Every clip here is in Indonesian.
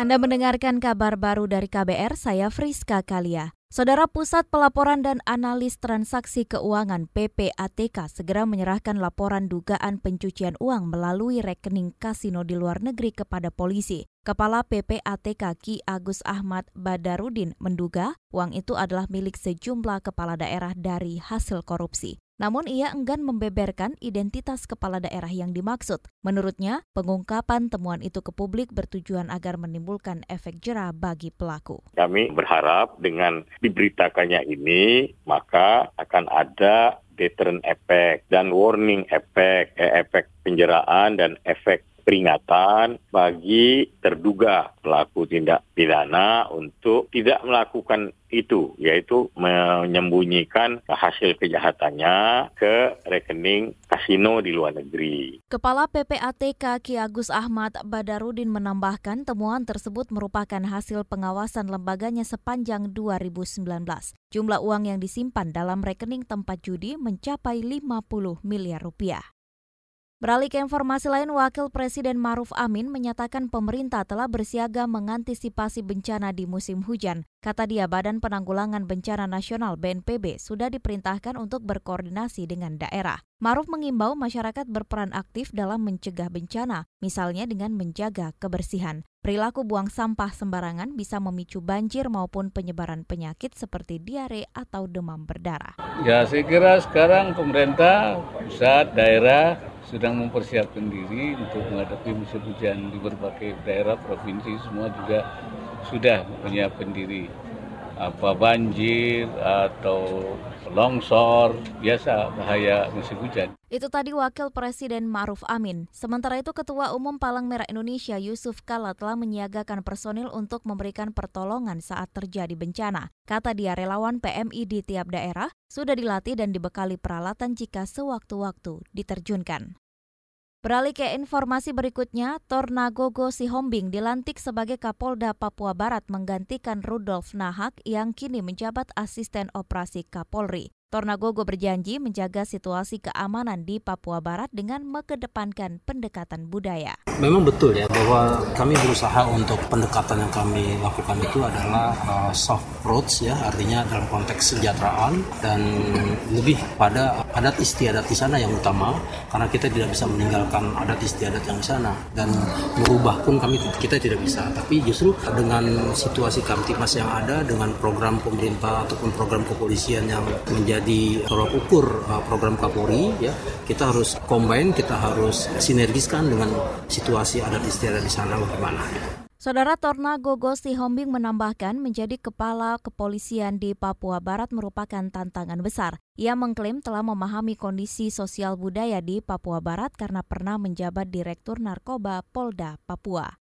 Anda mendengarkan kabar baru dari KBR, saya Friska Kalia. Saudara Pusat Pelaporan dan Analis Transaksi Keuangan PPATK segera menyerahkan laporan dugaan pencucian uang melalui rekening kasino di luar negeri kepada polisi. Kepala PPATK Ki Agus Ahmad Badarudin menduga uang itu adalah milik sejumlah kepala daerah dari hasil korupsi. Namun ia enggan membeberkan identitas kepala daerah yang dimaksud. Menurutnya, pengungkapan temuan itu ke publik bertujuan agar menimbulkan efek jerah bagi pelaku. Kami berharap dengan diberitakannya ini, maka akan ada deterrent effect dan warning effect, eh, efek penjeraan dan efek peringatan bagi terduga pelaku tindak pidana untuk tidak melakukan itu, yaitu menyembunyikan hasil kejahatannya ke rekening kasino di luar negeri. Kepala PPATK Ki Agus Ahmad Badarudin menambahkan temuan tersebut merupakan hasil pengawasan lembaganya sepanjang 2019. Jumlah uang yang disimpan dalam rekening tempat judi mencapai 50 miliar rupiah. Beralih ke informasi lain, Wakil Presiden Maruf Amin menyatakan pemerintah telah bersiaga mengantisipasi bencana di musim hujan. Kata dia, Badan Penanggulangan Bencana Nasional BNPB sudah diperintahkan untuk berkoordinasi dengan daerah. Maruf mengimbau masyarakat berperan aktif dalam mencegah bencana, misalnya dengan menjaga kebersihan. Perilaku buang sampah sembarangan bisa memicu banjir maupun penyebaran penyakit seperti diare atau demam berdarah. Ya, saya kira sekarang pemerintah, pusat, daerah sedang mempersiapkan diri untuk menghadapi musim hujan di berbagai daerah provinsi semua juga sudah menyiapkan diri apa banjir atau longsor biasa bahaya musim hujan. Itu tadi Wakil Presiden Ma'ruf Amin. Sementara itu Ketua Umum Palang Merah Indonesia Yusuf Kala telah menyiagakan personil untuk memberikan pertolongan saat terjadi bencana. Kata dia relawan PMI di tiap daerah sudah dilatih dan dibekali peralatan jika sewaktu-waktu diterjunkan. Beralih ke informasi berikutnya, Tornagogo Sihombing dilantik sebagai Kapolda Papua Barat menggantikan Rudolf Nahak yang kini menjabat asisten operasi Kapolri. Tornagogo berjanji menjaga situasi keamanan di Papua Barat dengan mengedepankan pendekatan budaya. Memang betul ya bahwa kami berusaha untuk pendekatan yang kami lakukan itu adalah uh, soft approach ya artinya dalam konteks kesejahteraan dan lebih pada adat istiadat di sana yang utama karena kita tidak bisa meninggalkan adat istiadat yang di sana dan merubah pun kami kita tidak bisa tapi justru dengan situasi kamtimas yang ada dengan program pemerintah ataupun program kepolisian yang menjadi menjadi tolak ukur uh, program Kapolri ya kita harus combine kita harus sinergiskan dengan situasi adat istiadat di sana bagaimana Saudara Torna Gogo Sihombing menambahkan menjadi kepala kepolisian di Papua Barat merupakan tantangan besar. Ia mengklaim telah memahami kondisi sosial budaya di Papua Barat karena pernah menjabat Direktur Narkoba Polda Papua.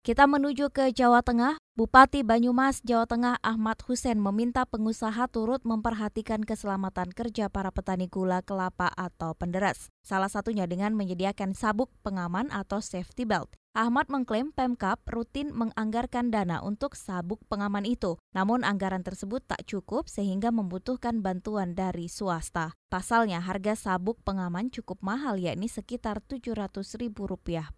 Kita menuju ke Jawa Tengah. Bupati Banyumas, Jawa Tengah Ahmad Hussein meminta pengusaha turut memperhatikan keselamatan kerja para petani gula kelapa atau penderas. Salah satunya dengan menyediakan sabuk pengaman atau safety belt. Ahmad mengklaim Pemkap rutin menganggarkan dana untuk sabuk pengaman itu, namun anggaran tersebut tak cukup sehingga membutuhkan bantuan dari swasta. Pasalnya harga sabuk pengaman cukup mahal yakni sekitar Rp700.000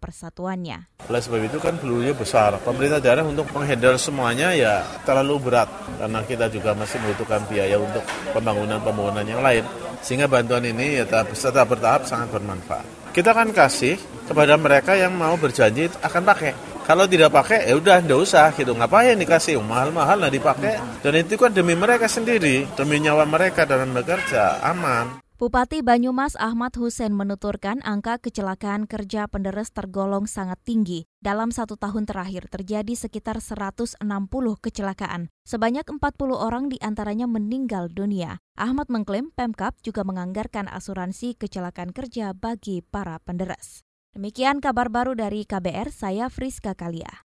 per satuannya. Oleh sebab itu kan pelurunya besar. Pemerintah daerah untuk menghandle semuanya ya terlalu berat karena kita juga masih membutuhkan biaya untuk pembangunan-pembangunan yang lain. Sehingga bantuan ini ya setelah bertahap sangat bermanfaat. Kita akan kasih kepada mereka yang mau berjanji akan pakai. Kalau tidak pakai, ya udah nggak usah gitu. Ngapain dikasih mahal-mahal lah dipakai. Dan itu kan demi mereka sendiri, demi nyawa mereka dalam bekerja aman. Bupati Banyumas Ahmad Hussein menuturkan angka kecelakaan kerja penderes tergolong sangat tinggi. Dalam satu tahun terakhir terjadi sekitar 160 kecelakaan. Sebanyak 40 orang di antaranya meninggal dunia. Ahmad mengklaim Pemkap juga menganggarkan asuransi kecelakaan kerja bagi para penderes. Demikian kabar baru dari KBR, saya Friska Kalia.